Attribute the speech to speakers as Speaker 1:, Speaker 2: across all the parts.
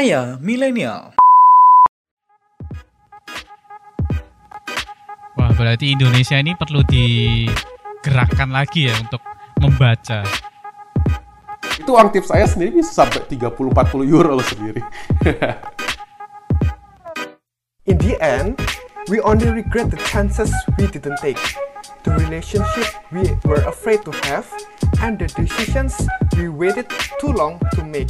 Speaker 1: Saya milenial.
Speaker 2: Wah, berarti Indonesia ini perlu digerakkan lagi ya untuk membaca.
Speaker 3: Itu uang tips saya sendiri bisa sampai 30-40 euro loh sendiri.
Speaker 4: In the end, we only regret the chances we didn't take, the relationship we were afraid to have, and the decisions we waited too long to make.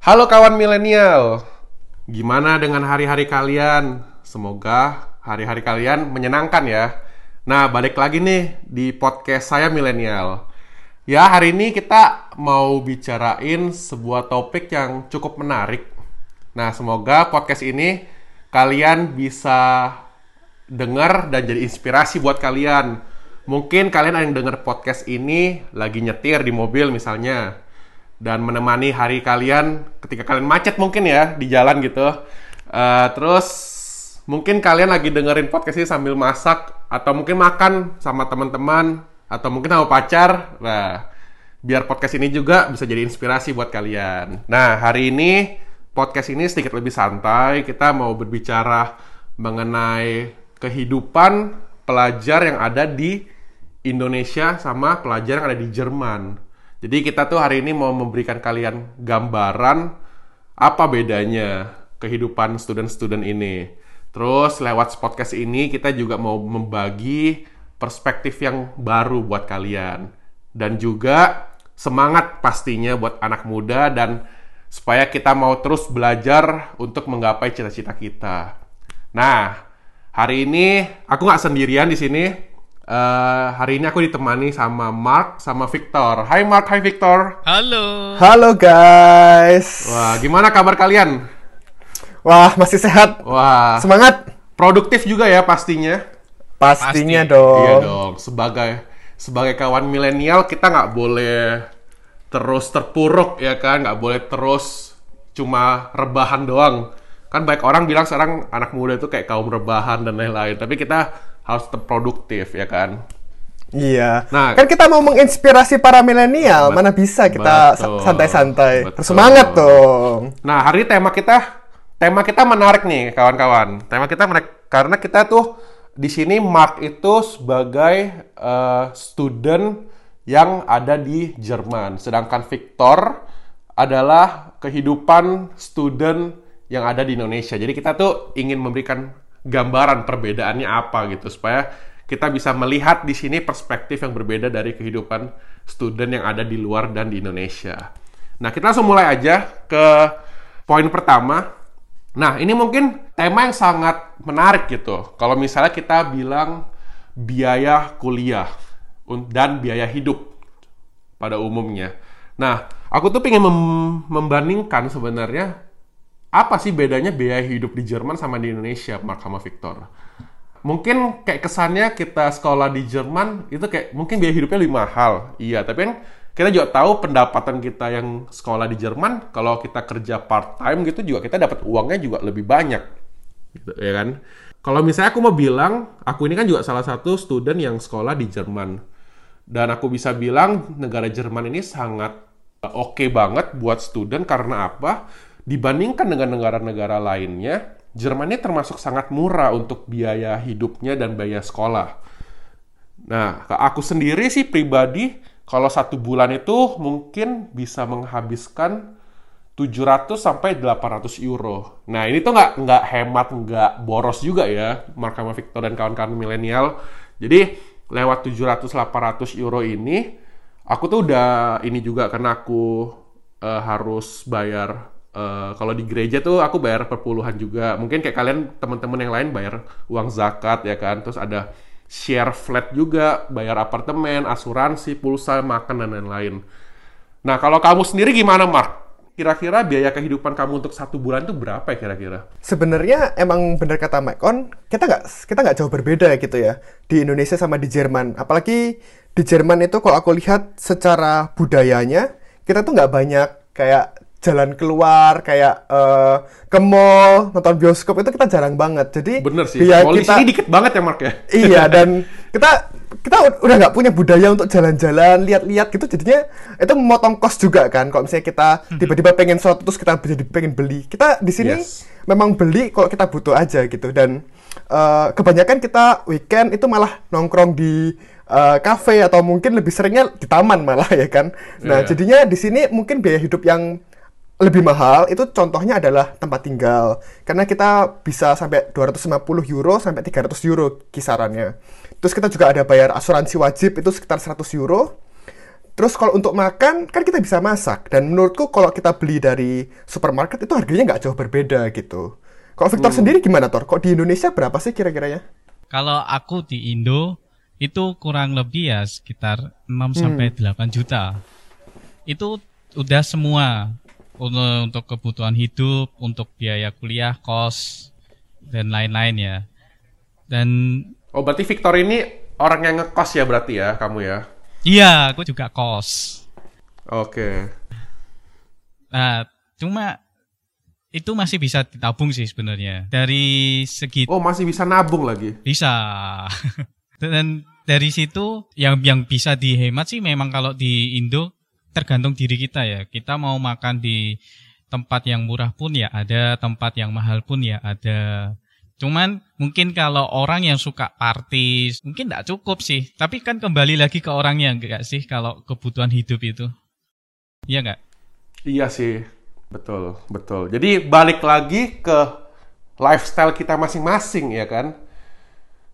Speaker 3: Halo kawan milenial, gimana dengan hari-hari kalian? Semoga hari-hari kalian menyenangkan ya. Nah, balik lagi nih di podcast saya milenial. Ya, hari ini kita mau bicarain sebuah topik yang cukup menarik. Nah, semoga podcast ini kalian bisa dengar dan jadi inspirasi buat kalian. Mungkin kalian yang denger podcast ini lagi nyetir di mobil misalnya dan menemani hari kalian ketika kalian macet mungkin ya di jalan gitu. Uh, terus mungkin kalian lagi dengerin podcast ini sambil masak atau mungkin makan sama teman-teman atau mungkin sama pacar. Nah, biar podcast ini juga bisa jadi inspirasi buat kalian. Nah, hari ini podcast ini sedikit lebih santai. Kita mau berbicara mengenai kehidupan pelajar yang ada di Indonesia sama pelajar yang ada di Jerman. Jadi kita tuh hari ini mau memberikan kalian gambaran apa bedanya kehidupan student-student ini. Terus lewat podcast ini kita juga mau membagi perspektif yang baru buat kalian. Dan juga semangat pastinya buat anak muda dan supaya kita mau terus belajar untuk menggapai cita-cita kita. Nah, hari ini aku nggak sendirian di sini Uh, hari ini aku ditemani sama Mark sama Victor. Hai Mark, hai Victor.
Speaker 2: Halo.
Speaker 4: Halo guys.
Speaker 3: Wah, gimana kabar kalian?
Speaker 4: Wah, masih sehat.
Speaker 3: Wah.
Speaker 4: Semangat.
Speaker 3: Produktif juga ya pastinya.
Speaker 4: Pastinya
Speaker 2: Pasti.
Speaker 4: dong.
Speaker 3: Iya dong. Sebagai sebagai kawan milenial kita nggak boleh terus terpuruk ya kan, nggak boleh terus cuma rebahan doang. Kan baik orang bilang sekarang anak muda itu kayak kaum rebahan dan lain-lain. Tapi kita harus tetap produktif ya kan.
Speaker 4: Iya.
Speaker 3: Nah,
Speaker 4: kan kita mau menginspirasi para milenial, mana bisa kita santai-santai.
Speaker 3: betul.
Speaker 4: Bersemangat dong.
Speaker 3: Nah, hari ini tema kita tema kita menarik nih, kawan-kawan. Tema kita menarik karena kita tuh di sini Mark itu sebagai eh, student yang ada di Jerman, sedangkan Victor adalah kehidupan student yang ada di Indonesia. Jadi kita tuh ingin memberikan gambaran perbedaannya apa gitu supaya kita bisa melihat di sini perspektif yang berbeda dari kehidupan student yang ada di luar dan di Indonesia. Nah, kita langsung mulai aja ke poin pertama. Nah, ini mungkin tema yang sangat menarik gitu. Kalau misalnya kita bilang biaya kuliah dan biaya hidup pada umumnya. Nah, aku tuh pengen mem- membandingkan sebenarnya apa sih bedanya biaya hidup di Jerman sama di Indonesia, Mark sama Victor? Mungkin kayak kesannya kita sekolah di Jerman itu kayak mungkin biaya hidupnya lebih mahal. Iya, tapi kan kita juga tahu pendapatan kita yang sekolah di Jerman kalau kita kerja part time gitu juga kita dapat uangnya juga lebih banyak. Gitu ya kan? Kalau misalnya aku mau bilang, aku ini kan juga salah satu student yang sekolah di Jerman. Dan aku bisa bilang negara Jerman ini sangat oke banget buat student karena apa? Dibandingkan dengan negara-negara lainnya, Jerman ini termasuk sangat murah untuk biaya hidupnya dan biaya sekolah. Nah, aku sendiri sih pribadi, kalau satu bulan itu mungkin bisa menghabiskan 700 sampai 800 euro. Nah, ini tuh nggak nggak hemat, nggak boros juga ya, Mark sama Victor dan kawan-kawan milenial. Jadi, lewat 700-800 euro ini, aku tuh udah ini juga karena aku eh, harus bayar eh, kalau di gereja tuh aku bayar per puluhan juga. Mungkin kayak kalian teman-teman yang lain bayar uang zakat ya kan. Terus ada share flat juga, bayar apartemen, asuransi, pulsa, makan dan lain-lain. Nah, kalau kamu sendiri gimana, Mark? Kira-kira biaya kehidupan kamu untuk satu bulan itu berapa ya kira-kira?
Speaker 4: Sebenarnya emang benar kata Maikon, kita nggak kita nggak jauh berbeda gitu ya di Indonesia sama di Jerman. Apalagi di Jerman itu kalau aku lihat secara budayanya kita tuh nggak banyak kayak jalan keluar kayak eh, ke mall nonton bioskop itu kita jarang banget jadi
Speaker 3: Bener sih.
Speaker 4: biar
Speaker 3: Mall di
Speaker 4: kita
Speaker 3: sini dikit banget ya, Mark ya?
Speaker 4: iya dan kita kita udah nggak punya budaya untuk jalan-jalan lihat-lihat gitu jadinya itu memotong kos juga kan kalau misalnya kita tiba-tiba pengen sesuatu terus kita jadi pengen beli kita di sini
Speaker 3: Yes.
Speaker 4: memang beli kalau kita butuh aja gitu dan eh, kebanyakan kita weekend itu malah nongkrong di eh, cafe atau mungkin lebih seringnya di taman malah ya kan nah
Speaker 3: Iya.
Speaker 4: jadinya di sini mungkin biaya hidup yang lebih mahal itu contohnya adalah tempat tinggal. Karena kita bisa sampai 250 euro sampai 300 euro kisarannya. Terus kita juga ada bayar asuransi wajib itu sekitar 100 euro. Terus kalau untuk makan kan kita bisa masak. Dan menurutku kalau kita beli dari supermarket itu harganya nggak jauh berbeda gitu. Kalau Victor sendiri gimana Tor? Kok di Indonesia berapa sih kira-kiranya?
Speaker 2: Kalau aku di Indo itu kurang lebih ya sekitar 6 sampai 8 juta. Itu udah semua untuk, kebutuhan hidup, untuk biaya kuliah, kos dan lain-lain ya. Dan
Speaker 3: Oh, berarti Victor ini orang yang ngekos ya berarti ya, kamu ya?
Speaker 2: iya, aku juga kos.
Speaker 3: Oke.
Speaker 2: Nah, cuma itu masih bisa ditabung sih sebenarnya. Dari segi
Speaker 3: Oh, masih bisa nabung lagi.
Speaker 2: Bisa. Dan dari situ yang yang bisa dihemat sih memang kalau di Indo tergantung diri kita ya. Kita mau makan di tempat yang murah pun ya ada, tempat yang mahal pun ya ada. Cuman mungkin kalau orang yang suka party mungkin tidak cukup sih. Tapi kan kembali lagi ke orangnya enggak sih kalau kebutuhan hidup itu. Iya enggak?
Speaker 3: Iya sih, betul, betul. Jadi balik lagi ke lifestyle kita masing-masing ya kan?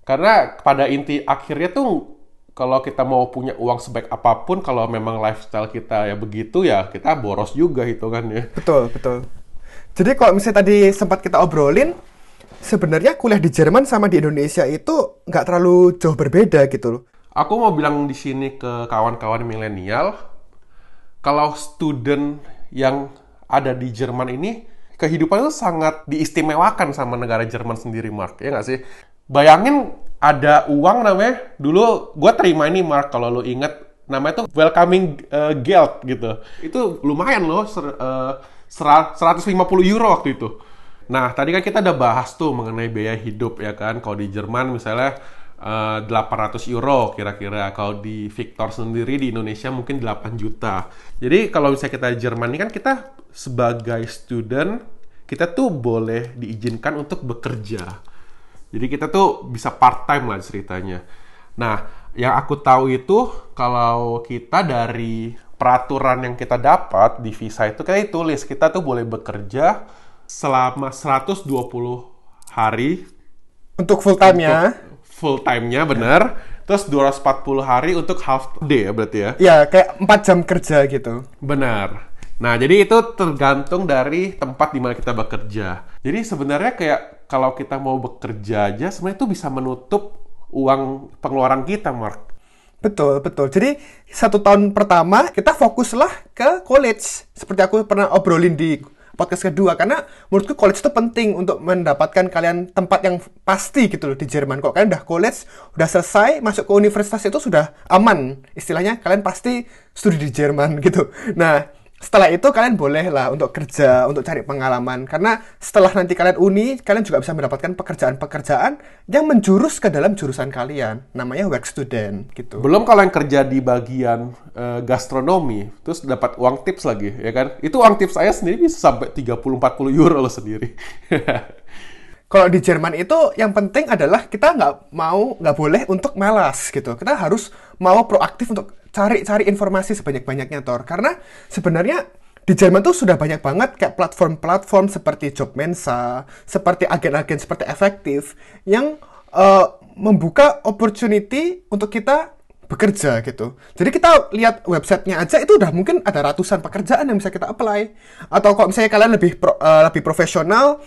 Speaker 3: Karena pada inti akhirnya tuh kalau kita mau punya uang sebaik apa pun, kalau memang lifestyle kita ya begitu ya kita boros juga hitungannya.
Speaker 4: Betul, betul. Jadi kalau misalnya tadi sempat kita obrolin, sebenarnya kuliah di Jerman sama di Indonesia itu nggak terlalu jauh berbeda gitu loh.
Speaker 3: Aku mau bilang di sini ke kawan-kawan milenial, kalau student yang ada di Jerman ini, kehidupan itu sangat diistimewakan sama negara Jerman sendiri, Mark. Ya nggak sih? Bayangin ada uang namanya, dulu gue terima ini, Mark, kalau lo inget, namanya tuh welcoming uh, geld gitu. Itu lumayan loh, ser, uh, sera- 150 euro waktu itu. Nah, tadi kan kita udah bahas tuh mengenai biaya hidup ya kan. Kalau di Jerman misalnya eh, 800 euro kira-kira. Kalau di Victor sendiri di Indonesia mungkin 8 juta. Jadi kalau misalnya kita di Jerman ini kan kita sebagai student kita tuh boleh diizinkan untuk bekerja. Jadi kita tuh bisa part time lah ceritanya. Nah, yang aku tahu itu kalau kita dari peraturan yang kita dapat di visa itu kayak tulis kita tuh boleh bekerja selama 120 hari
Speaker 4: Untuk full time-nya,
Speaker 3: full time-nya bener. Terus 240 hari untuk half day ya berarti ya.
Speaker 4: ya kayak 4 jam kerja gitu.
Speaker 3: Benar. Nah, jadi itu tergantung dari tempat di mana kita bekerja. Jadi sebenarnya kayak kalau kita mau bekerja aja sebenarnya itu bisa menutup uang pengeluaran kita, Mark.
Speaker 4: Betul, betul. Jadi satu tahun pertama kita fokuslah ke college. Seperti aku pernah obrolin di podcast kedua karena menurutku college itu penting untuk mendapatkan kalian tempat yang pasti gitu loh di Jerman. Kok kalian udah college, udah selesai, masuk ke universitas itu sudah aman. Istilahnya kalian pasti studi di Jerman gitu. Nah, setelah itu kalian boleh lah untuk kerja, untuk cari pengalaman. Karena setelah nanti kalian uni, kalian juga bisa mendapatkan pekerjaan-pekerjaan yang menjurus ke dalam jurusan kalian. Namanya work student gitu.
Speaker 3: Belum kalau yang kerja di bagian eh, gastronomi, terus dapat uang tips lagi, ya kan? Itu uang tips saya sendiri bisa sampai 30-40 euro loh sendiri.
Speaker 4: Kalau di Jerman itu yang penting adalah kita nggak mau nggak boleh untuk malas gitu. Kita harus mau proaktif untuk cari-cari informasi sebanyak-banyaknya Tor. Karena sebenarnya di Jerman tuh sudah banyak banget kayak platform-platform seperti Job Mensa, seperti agen-agen seperti efektif yang eh, membuka opportunity untuk kita bekerja gitu. Jadi kita lihat websitenya aja itu udah mungkin ada ratusan pekerjaan yang bisa kita apply. Atau kalau misalnya kalian lebih pro- eh, lebih profesional,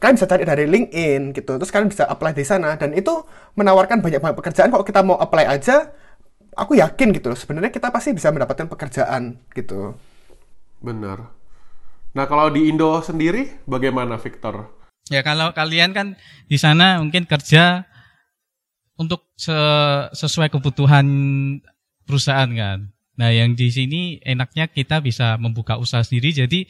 Speaker 4: kalian bisa cari dari LinkedIn gitu. Terus kalian bisa apply di sana dan itu menawarkan banyak banget pekerjaan. Kalau kita mau apply aja, aku yakin gitu. loh, Sebenarnya kita pasti bisa mendapatkan pekerjaan gitu.
Speaker 3: Benar. Nah, kalau di Indo sendiri bagaimana, Victor?
Speaker 2: Ya kalau kalian kan di sana mungkin kerja untuk se- sesuai kebutuhan perusahaan kan. Nah yang di sini enaknya kita bisa membuka usaha sendiri. Jadi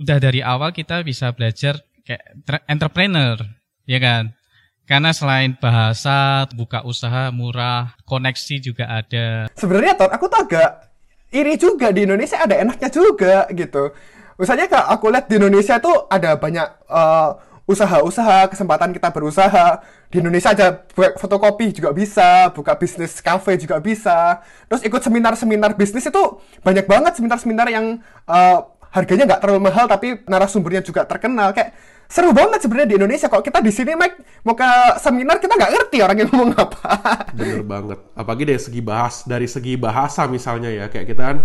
Speaker 2: udah dari awal kita bisa belajar kayak entrepreneur, ya kan? Karena selain bahasa, buka usaha murah, koneksi juga ada.
Speaker 4: Sebenarnya Tor, aku tuh agak iri juga di Indonesia ada enaknya juga gitu. Misalnya kalau aku lihat di Indonesia tuh ada banyak uh, usaha-usaha, kesempatan kita berusaha. Di Indonesia aja buat fotokopi juga bisa, buka bisnis cafe juga bisa. Terus ikut seminar-seminar bisnis itu banyak banget seminar-seminar yang uh, harganya nggak terlalu mahal tapi narasumbernya juga terkenal. Kayak seru banget sebenarnya di Indonesia. Kok kita di sini Mike mau ke seminar kita nggak ngerti orang yang ngomong apa.
Speaker 3: Bener banget. Apalagi dari segi bahas, dari segi bahasa misalnya ya kayak kita kan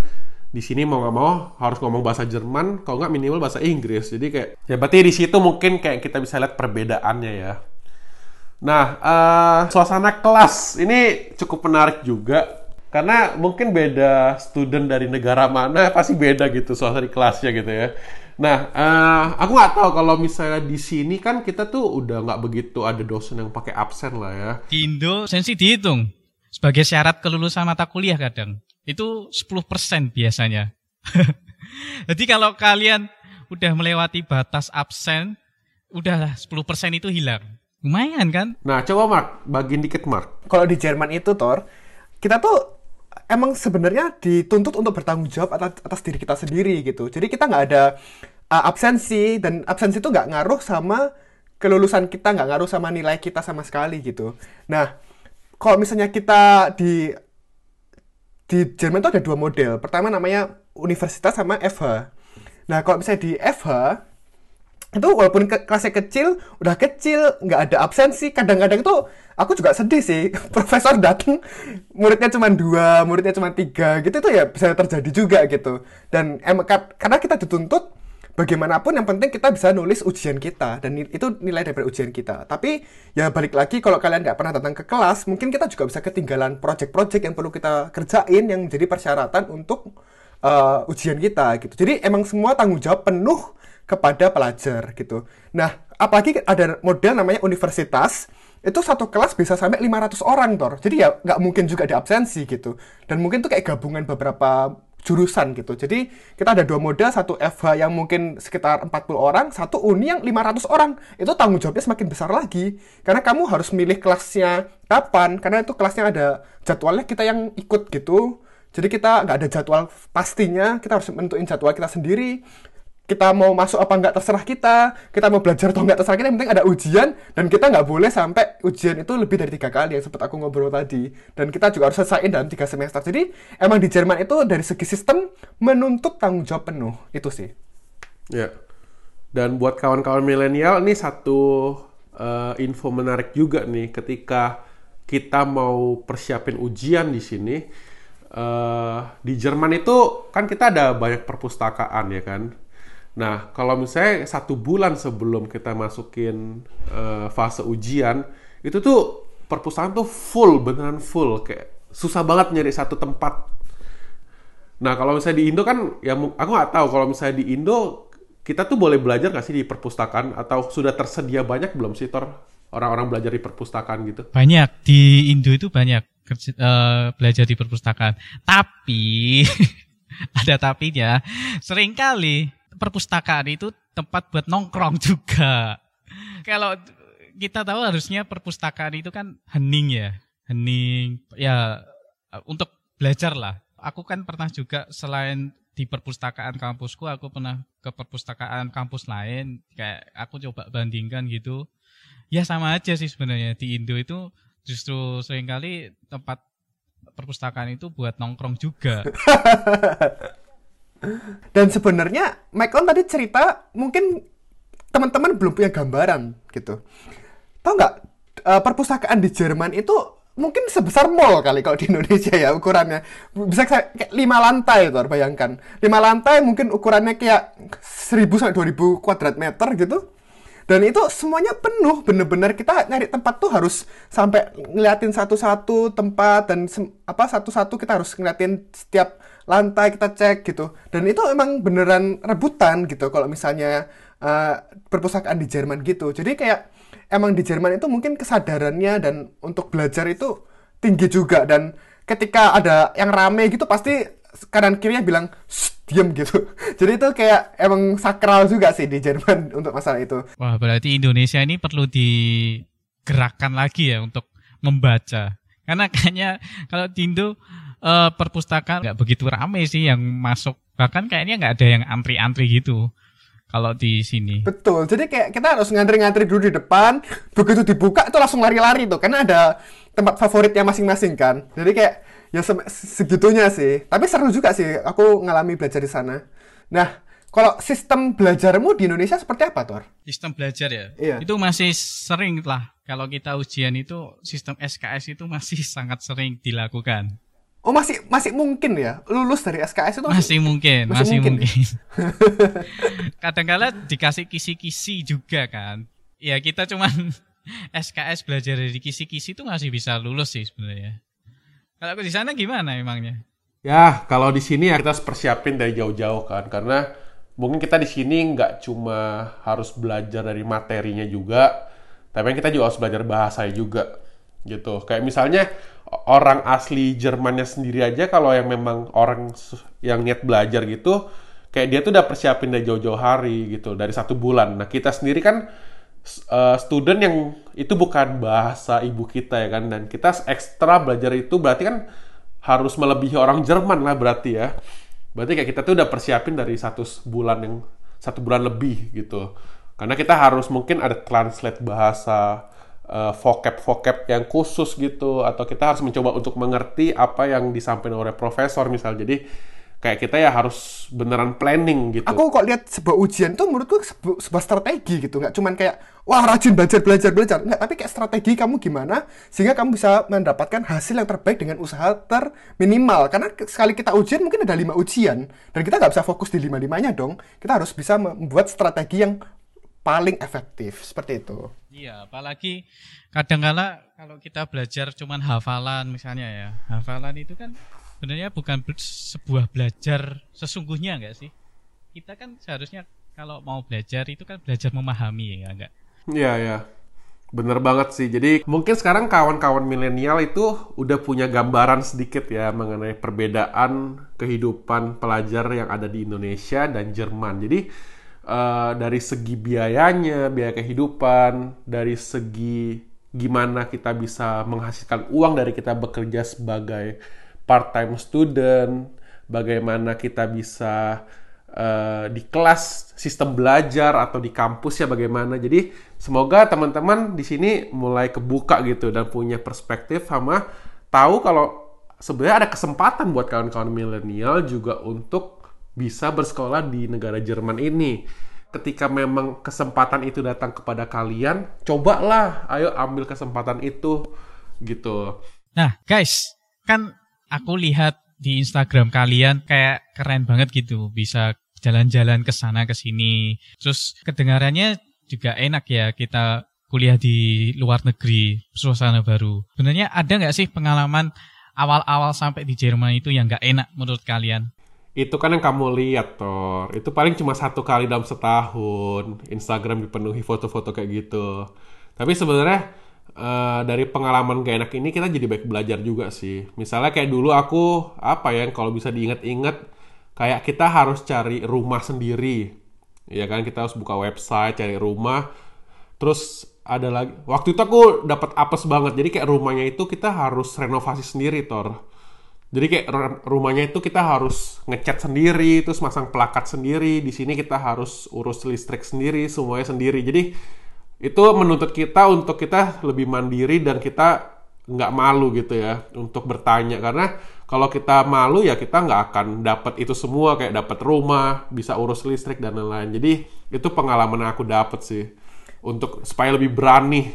Speaker 3: di sini mau nggak mau harus ngomong bahasa Jerman, kalau nggak minimal bahasa Inggris. Jadi kayak ya berarti di situ mungkin kayak kita bisa lihat perbedaannya ya. Nah, uh, suasana kelas ini cukup menarik juga karena mungkin beda student dari negara mana pasti beda gitu suasana di kelasnya gitu ya. Nah, uh, aku nggak tahu kalau misalnya di sini kan kita tuh udah nggak begitu ada dosen yang pakai absen lah ya.
Speaker 2: Di Indo sensi dihitung sebagai syarat kelulusan mata kuliah kadang itu 10% biasanya. Jadi kalau kalian udah melewati batas absen, udah 10% itu hilang. Lumayan kan?
Speaker 3: Nah, coba Mark, bagiin dikit Mark.
Speaker 4: Kalau di Jerman itu, Thor, kita tuh emang sebenarnya dituntut untuk bertanggung jawab atas, atas diri kita sendiri gitu. Jadi kita nggak ada uh, absensi, dan absensi itu nggak ngaruh sama kelulusan kita, nggak ngaruh sama nilai kita sama sekali gitu. Nah, kalau misalnya kita di di Jerman itu ada dua model. Pertama namanya universitas sama FH. Nah, kalau misalnya di FH, itu walaupun ke kelasnya kecil, udah kecil, nggak ada absensi, kadang-kadang itu aku juga sedih sih. Profesor datang, muridnya cuma dua, muridnya cuma tiga, gitu itu ya bisa terjadi juga gitu. Dan em, karena kita dituntut bagaimanapun yang penting kita bisa nulis ujian kita dan itu nilai dari ujian kita tapi ya balik lagi kalau kalian nggak pernah datang ke kelas mungkin kita juga bisa ketinggalan project-project yang perlu kita kerjain yang menjadi persyaratan untuk uh, ujian kita gitu jadi emang semua tanggung jawab penuh kepada pelajar gitu nah apalagi ada model namanya universitas itu satu kelas bisa sampai 500 orang tor jadi ya nggak mungkin juga ada absensi gitu dan mungkin tuh kayak gabungan beberapa jurusan gitu. Jadi kita ada dua model, satu FH yang mungkin sekitar 40 orang, satu uni yang 500 orang. Itu tanggung jawabnya semakin besar lagi. Karena kamu harus milih kelasnya kapan, karena itu kelasnya ada jadwalnya kita yang ikut gitu. Jadi kita nggak ada jadwal pastinya, kita harus menentuin jadwal kita sendiri kita mau masuk apa nggak terserah kita, kita mau belajar atau nggak terserah kita, yang penting ada ujian, dan kita nggak boleh sampai ujian itu lebih dari tiga kali, yang sempat aku ngobrol tadi. Dan kita juga harus selesaiin dalam tiga semester. Jadi, emang di Jerman itu dari segi sistem menuntut tanggung jawab penuh, itu sih.
Speaker 3: Ya, dan buat kawan-kawan milenial, ini satu uh, info menarik juga nih, ketika kita mau persiapin ujian di sini, uh, di Jerman itu kan kita ada banyak perpustakaan ya kan, Nah, kalau misalnya satu bulan sebelum kita masukin uh, fase ujian, itu tuh perpustakaan tuh full, beneran full. Kayak susah banget nyari satu tempat. Nah, kalau misalnya di Indo kan, ya aku nggak tahu kalau misalnya di Indo kita tuh boleh belajar nggak sih di perpustakaan atau sudah tersedia banyak belum sih Tor orang-orang belajar di perpustakaan gitu?
Speaker 2: Banyak di Indo itu banyak uh, belajar di perpustakaan. Tapi ada tapinya. Seringkali perpustakaan itu tempat buat nongkrong juga. Kalau kita tahu harusnya perpustakaan itu kan hening ya, hening ya untuk belajar lah. Aku kan pernah juga selain di perpustakaan kampusku, aku pernah ke perpustakaan kampus lain. Kayak aku coba bandingkan gitu. Ya sama aja sih sebenarnya di Indo itu justru sering kali tempat perpustakaan itu buat nongkrong juga.
Speaker 4: Dan sebenarnya Michael tadi cerita mungkin teman-teman belum punya gambaran gitu. Tahu nggak uh, perpustakaan di Jerman itu mungkin sebesar mall kali kalau di Indonesia ya ukurannya. Bisa kayak lima lantai tuh bayangkan. Lima lantai mungkin ukurannya kayak 1000 sampai 2000 kuadrat meter gitu. Dan itu semuanya penuh bener-bener kita nyari tempat tuh harus sampai ngeliatin satu-satu tempat dan apa satu-satu kita harus ngeliatin setiap lantai kita cek gitu dan itu emang beneran rebutan gitu kalau misalnya uh, perpustakaan di Jerman gitu jadi kayak emang di Jerman itu mungkin kesadarannya dan untuk belajar itu tinggi juga dan ketika ada yang rame gitu pasti kanan kirinya bilang diem gitu. Jadi itu kayak emang sakral juga sih di Jerman untuk masalah itu.
Speaker 2: Wah, berarti Indonesia ini perlu digerakkan lagi ya untuk membaca. Karena kayaknya kalau di uh, perpustakaan nggak begitu ramai sih yang masuk. Bahkan kayaknya nggak ada yang antri-antri gitu kalau di sini.
Speaker 4: Betul. Jadi kayak kita harus ngantri-ngantri dulu di depan, begitu dibuka itu langsung lari-lari tuh karena ada tempat favoritnya masing-masing kan. Jadi kayak ya segitunya sih. Tapi seru juga sih aku ngalami belajar di sana. Nah, kalau sistem belajarmu di Indonesia seperti apa, Tor?
Speaker 2: Sistem belajar ya?
Speaker 4: Iya.
Speaker 2: Itu masih sering lah. Kalau kita ujian itu sistem SKS itu masih sangat sering dilakukan.
Speaker 4: Oh masih masih mungkin ya lulus dari SKS itu
Speaker 2: masih, masih mungkin masih, masih mungkin. mungkin. Kadang-kala dikasih kisi-kisi juga kan. Ya kita cuman SKS belajar dari kisi-kisi itu masih bisa lulus sih sebenarnya. Kalau di sana gimana emangnya?
Speaker 3: Ya kalau di sini ya kita harus persiapin dari jauh-jauh kan karena mungkin kita di sini nggak cuma harus belajar dari materinya juga, tapi kita juga harus belajar bahasanya juga gitu. Kayak misalnya orang asli Jermannya sendiri aja kalau yang memang orang yang niat belajar gitu kayak dia tuh udah persiapin dari jauh-jauh hari gitu dari satu bulan. Nah kita sendiri kan uh, student yang itu bukan bahasa ibu kita ya kan dan kita ekstra belajar itu berarti kan harus melebihi orang Jerman lah berarti ya. Berarti kayak kita tuh udah persiapin dari satu bulan yang satu bulan lebih gitu. Karena kita harus mungkin ada translate bahasa uh, vocab-vocab yang khusus gitu atau kita harus mencoba untuk mengerti apa yang disampaikan oleh profesor misal jadi kayak kita ya harus beneran planning gitu.
Speaker 4: Aku kok lihat sebuah ujian tuh menurutku sebuah, sebuah strategi gitu, nggak cuman kayak wah rajin belajar belajar belajar, nggak tapi kayak strategi kamu gimana sehingga kamu bisa mendapatkan hasil yang terbaik dengan usaha terminimal. Karena sekali kita ujian mungkin ada lima ujian dan kita nggak bisa fokus di lima limanya dong. Kita harus bisa membuat strategi yang paling efektif seperti itu.
Speaker 2: Iya, apalagi kadang-kala kalau kita belajar cuman hafalan misalnya ya, hafalan itu kan sebenarnya bukan sebuah belajar sesungguhnya enggak sih? Kita kan seharusnya kalau mau belajar itu kan belajar memahami ya enggak?
Speaker 3: Iya, iya. Bener banget sih. Jadi mungkin sekarang kawan-kawan milenial itu udah punya gambaran sedikit ya mengenai perbedaan kehidupan pelajar yang ada di Indonesia dan Jerman. Jadi uh, dari segi biayanya, biaya kehidupan, dari segi gimana kita bisa menghasilkan uang dari kita bekerja sebagai part-time student, bagaimana kita bisa uh, di kelas sistem belajar atau di kampus ya bagaimana. Jadi semoga teman-teman di sini mulai kebuka gitu dan punya perspektif sama tahu kalau sebenarnya ada kesempatan buat kawan-kawan milenial juga untuk bisa bersekolah di negara Jerman ini. Ketika memang kesempatan itu datang kepada kalian, cobalah, ayo ambil kesempatan itu gitu.
Speaker 2: Nah, guys, kan aku lihat di Instagram kalian kayak keren banget gitu, bisa jalan-jalan ke sana ke sini. Terus kedengarannya juga enak ya kita kuliah di luar negeri, suasana baru. Sebenarnya ada nggak sih pengalaman awal-awal sampai di Jerman itu yang nggak enak menurut kalian?
Speaker 3: Itu kan yang kamu lihat Tor itu paling cuma satu kali dalam setahun. Instagram dipenuhi foto-foto kayak gitu. Tapi sebenarnya uh, dari pengalaman gak enak ini kita jadi baik belajar juga sih. Misalnya kayak dulu aku apa ya kalau bisa diingat-ingat kayak kita harus cari rumah sendiri. Ya kan? Kita harus buka website cari rumah. Terus ada lagi waktu itu aku dapat apes banget. Jadi kayak rumahnya itu kita harus renovasi sendiri Tor jadi kayak rumahnya itu kita harus ngecat sendiri, terus masang pelakat sendiri. Di sini kita harus urus listrik sendiri, semuanya sendiri. Jadi itu menuntut kita untuk kita lebih mandiri dan kita nggak malu gitu ya untuk bertanya karena kalau kita malu ya kita nggak akan dapat itu semua kayak dapat rumah bisa urus listrik dan lain-lain jadi itu pengalaman yang aku dapat sih untuk supaya lebih berani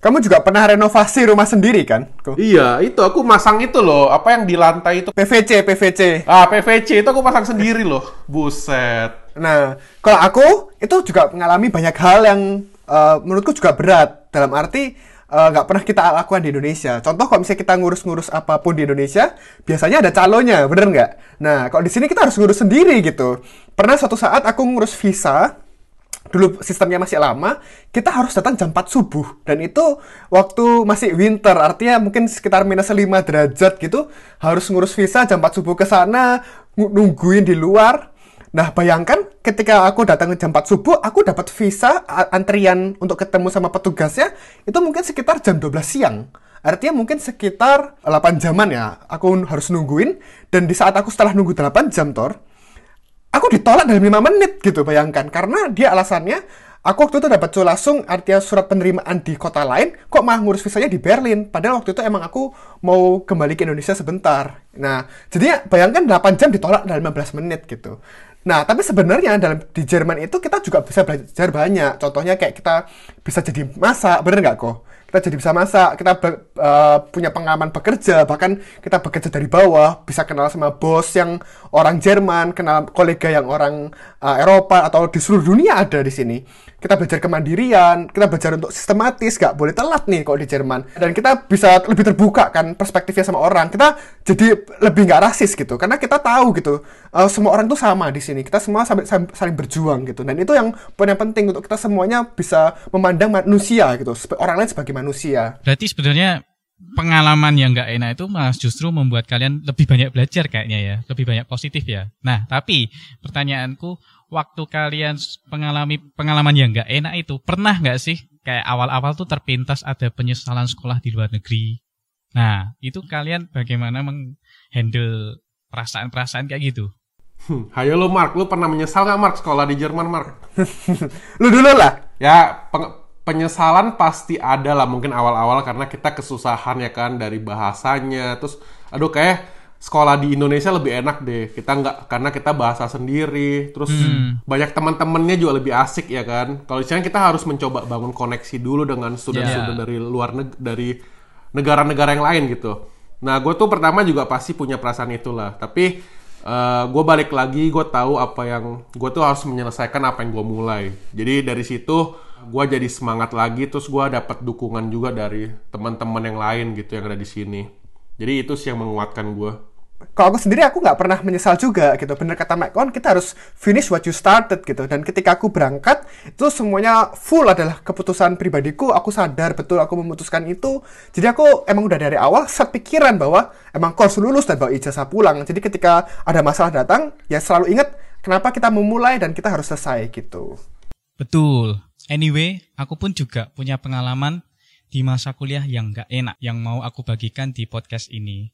Speaker 4: kamu juga pernah renovasi rumah sendiri kan?
Speaker 3: Iya, itu aku masang itu loh, apa yang di lantai itu
Speaker 4: PVC, PVC.
Speaker 3: Ah, PVC itu aku pasang sendiri loh. Buset.
Speaker 4: Nah, kalau aku itu juga mengalami banyak hal yang uh, menurutku juga berat dalam arti eh, nggak uh, pernah kita lakukan di Indonesia. Contoh kalau misalnya kita ngurus-ngurus apa pun di Indonesia, biasanya ada calonnya, bener nggak? Nah, kalau di sini kita harus ngurus sendiri gitu. Pernah suatu saat aku ngurus visa, dulu sistemnya masih lama, kita harus datang jam 4 subuh. Dan itu waktu masih winter, artinya mungkin sekitar minus 5 derajat gitu, harus ngurus visa jam 4 subuh ke sana, nungguin di luar. Nah, bayangkan ketika aku datang jam 4 subuh, aku dapat visa antrian untuk ketemu sama petugasnya, itu mungkin sekitar jam 12 siang. Artinya mungkin sekitar 8 jaman ya, aku harus nungguin. Dan di saat aku setelah nunggu 8 jam, Tor, aku ditolak dalam 5 menit gitu, bayangkan. Karena dia alasannya, aku waktu itu dapat langsung artinya surat penerimaan di kota lain, kok malah ngurus visanya di Berlin. Padahal waktu itu emang aku mau kembali ke Indonesia sebentar. Nah, jadi bayangkan 8 jam ditolak dalam 15 menit gitu. Nah, tapi sebenarnya dalam di Jerman itu kita juga bisa belajar banyak. Contohnya kayak kita bisa jadi masak, bener nggak kok? Kita jadi bisa masak, kita be, uh, punya pengalaman bekerja, bahkan kita bekerja dari bawah, bisa kenal sama bos yang orang Jerman, kenal kolega yang orang uh, Eropa atau di seluruh dunia ada di sini. Kita belajar kemandirian, kita belajar untuk sistematis, gak boleh telat nih kalau di Jerman. Dan kita bisa lebih terbuka kan perspektifnya sama orang. Kita jadi lebih nggak rasis gitu, karena kita tahu gitu, uh, semua orang tuh sama di sini. Kita semua saling, saling berjuang gitu. Dan itu yang poin yang penting untuk kita semuanya bisa memandang manusia gitu, orang lain sebagai manusia.
Speaker 2: Berarti sebenarnya pengalaman yang nggak enak itu malah justru membuat kalian lebih banyak belajar kayaknya ya, lebih banyak positif ya. Nah, tapi pertanyaanku, waktu kalian mengalami pengalaman yang nggak enak itu, pernah nggak sih kayak awal-awal tuh terpintas ada penyesalan sekolah di luar negeri? Nah, itu kalian bagaimana menghandle perasaan-perasaan kayak gitu?
Speaker 3: Hmm, hayo lo Mark, lu pernah menyesal nggak Mark sekolah di Jerman Mark?
Speaker 4: lu dulu lah.
Speaker 3: Ya, penyesalan pasti ada lah mungkin awal-awal karena kita kesusahan ya kan dari bahasanya. Terus aduh kayak sekolah di Indonesia lebih enak deh. Kita nggak karena kita bahasa sendiri. Terus hmm. banyak teman-temannya juga lebih asik ya kan. Kalau misalnya kita harus mencoba bangun koneksi dulu dengan student-student yeah. dari luar neg dari negara-negara yang lain gitu. Nah gue tuh pertama juga pasti punya perasaan itulah. Tapi uh, eh, gue balik lagi gue tahu apa yang gue tuh harus menyelesaikan apa yang gue mulai. Jadi dari situ gue jadi semangat lagi terus gue dapat dukungan juga dari teman-teman yang lain gitu yang ada di sini. Jadi itu sih yang menguatkan gue
Speaker 4: kalau aku sendiri aku nggak pernah menyesal juga gitu. Bener kata Mike On kita harus finish what you started gitu. Dan ketika aku berangkat itu semuanya full adalah keputusan pribadiku. Aku sadar betul aku memutuskan itu. Jadi aku emang udah dari awal sepikiran bahwa emang kau harus lulus dan bawa ijazah pulang. Jadi ketika ada masalah datang ya selalu ingat kenapa kita memulai dan kita harus selesai gitu.
Speaker 2: Betul Anyway, aku pun juga punya pengalaman di masa kuliah yang gak enak yang mau aku bagikan di podcast ini.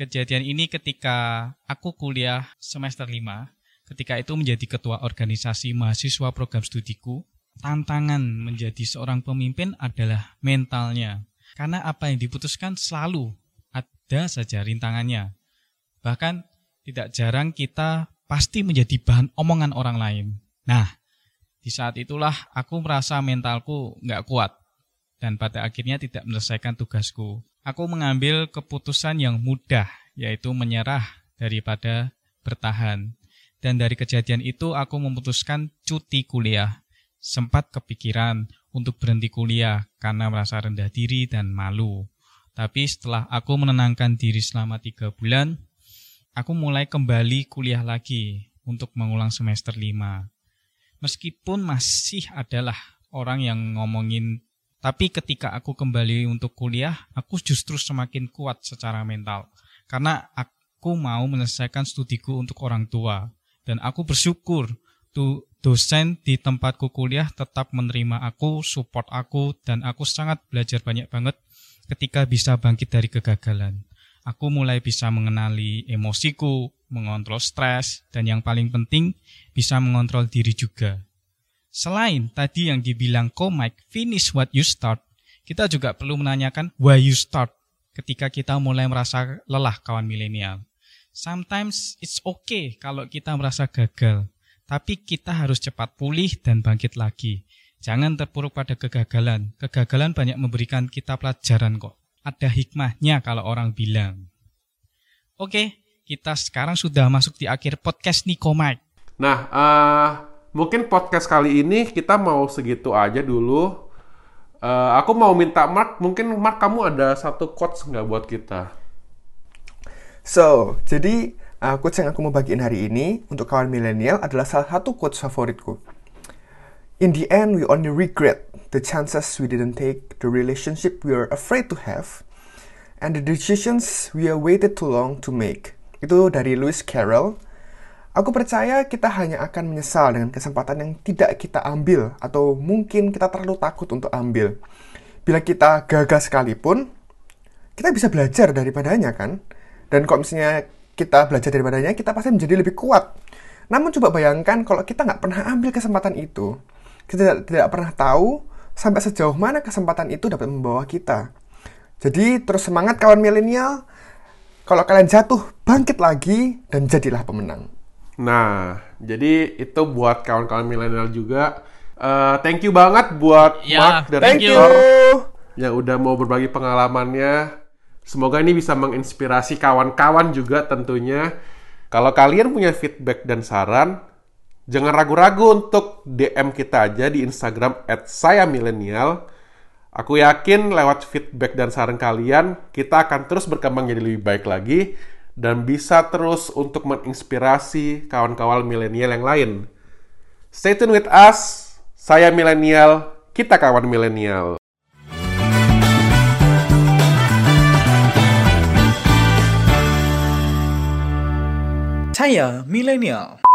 Speaker 2: Kejadian ini ketika aku kuliah semester 5, ketika itu menjadi ketua organisasi mahasiswa program studiku, tantangan menjadi seorang pemimpin adalah mentalnya. Karena apa yang diputuskan selalu ada saja rintangannya. Bahkan tidak jarang kita pasti menjadi bahan omongan orang lain. Nah, di saat itulah aku merasa mentalku nggak kuat dan pada akhirnya tidak menyelesaikan tugasku. Aku mengambil keputusan yang mudah, yaitu menyerah daripada bertahan. Dan dari kejadian itu aku memutuskan cuti kuliah. Sempat kepikiran untuk berhenti kuliah karena merasa rendah diri dan malu. Tapi setelah aku menenangkan diri selama tiga bulan, aku mulai kembali kuliah lagi untuk mengulang semester lima meskipun masih adalah orang yang ngomongin tapi ketika aku kembali untuk kuliah, aku justru semakin kuat secara mental. Karena aku mau menyelesaikan studiku untuk orang tua. Dan aku bersyukur tuh dosen di tempatku kuliah tetap menerima aku, support aku, dan aku sangat belajar banyak banget ketika bisa bangkit dari kegagalan. Aku mulai bisa mengenali emosiku, mengontrol stres, dan yang paling penting bisa mengontrol diri juga. Selain tadi yang dibilang Mike, finish what you start, kita juga perlu menanyakan why you start ketika kita mulai merasa lelah kawan milenial. Sometimes it's okay kalau kita merasa gagal, tapi kita harus cepat pulih dan bangkit lagi. Jangan terpuruk pada kegagalan. Kegagalan banyak memberikan kita pelajaran kok. Ada hikmahnya kalau orang bilang. Oke, kita sekarang sudah masuk di akhir podcast Niko Mike.
Speaker 3: Nah, uh, mungkin podcast kali ini kita mau segitu aja dulu. Uh, aku mau minta Mark, mungkin Mark kamu ada satu quotes nggak buat kita?
Speaker 4: So, jadi uh, quotes yang aku mau bagiin hari ini untuk kawan milenial adalah salah satu quotes favoritku. In the end, we only regret the chances we didn't take, the relationship we are afraid to have, and the decisions we are waited too long to make. Itu dari Lewis Carroll Aku percaya kita hanya akan menyesal dengan kesempatan yang tidak kita ambil atau mungkin kita terlalu takut untuk ambil. Bila kita gagal sekalipun, kita bisa belajar daripadanya kan? Dan kalau misalnya kita belajar daripadanya, kita pasti menjadi lebih kuat. Namun coba bayangkan kalau kita nggak pernah ambil kesempatan itu, kita tidak, tidak pernah tahu sampai sejauh mana kesempatan itu dapat membawa kita. Jadi terus semangat kawan milenial, kalau kalian jatuh, bangkit lagi dan jadilah pemenang.
Speaker 3: Nah, jadi itu buat kawan-kawan milenial juga. Uh, thank you banget buat
Speaker 2: Ya,
Speaker 3: Mark dan
Speaker 4: Thank you.
Speaker 3: Victor yang udah mau berbagi pengalamannya. Semoga ini bisa menginspirasi kawan-kawan juga tentunya. Kalau kalian punya feedback dan saran, jangan ragu-ragu untuk DM kita aja di Instagram @sayamilenial. Aku yakin lewat feedback dan saran kalian, kita akan terus berkembang jadi lebih baik lagi dan bisa terus untuk menginspirasi kawan-kawan milenial yang lain. Stay tune with us. Saya milenial, kita kawan milenial.
Speaker 1: Saya milenial.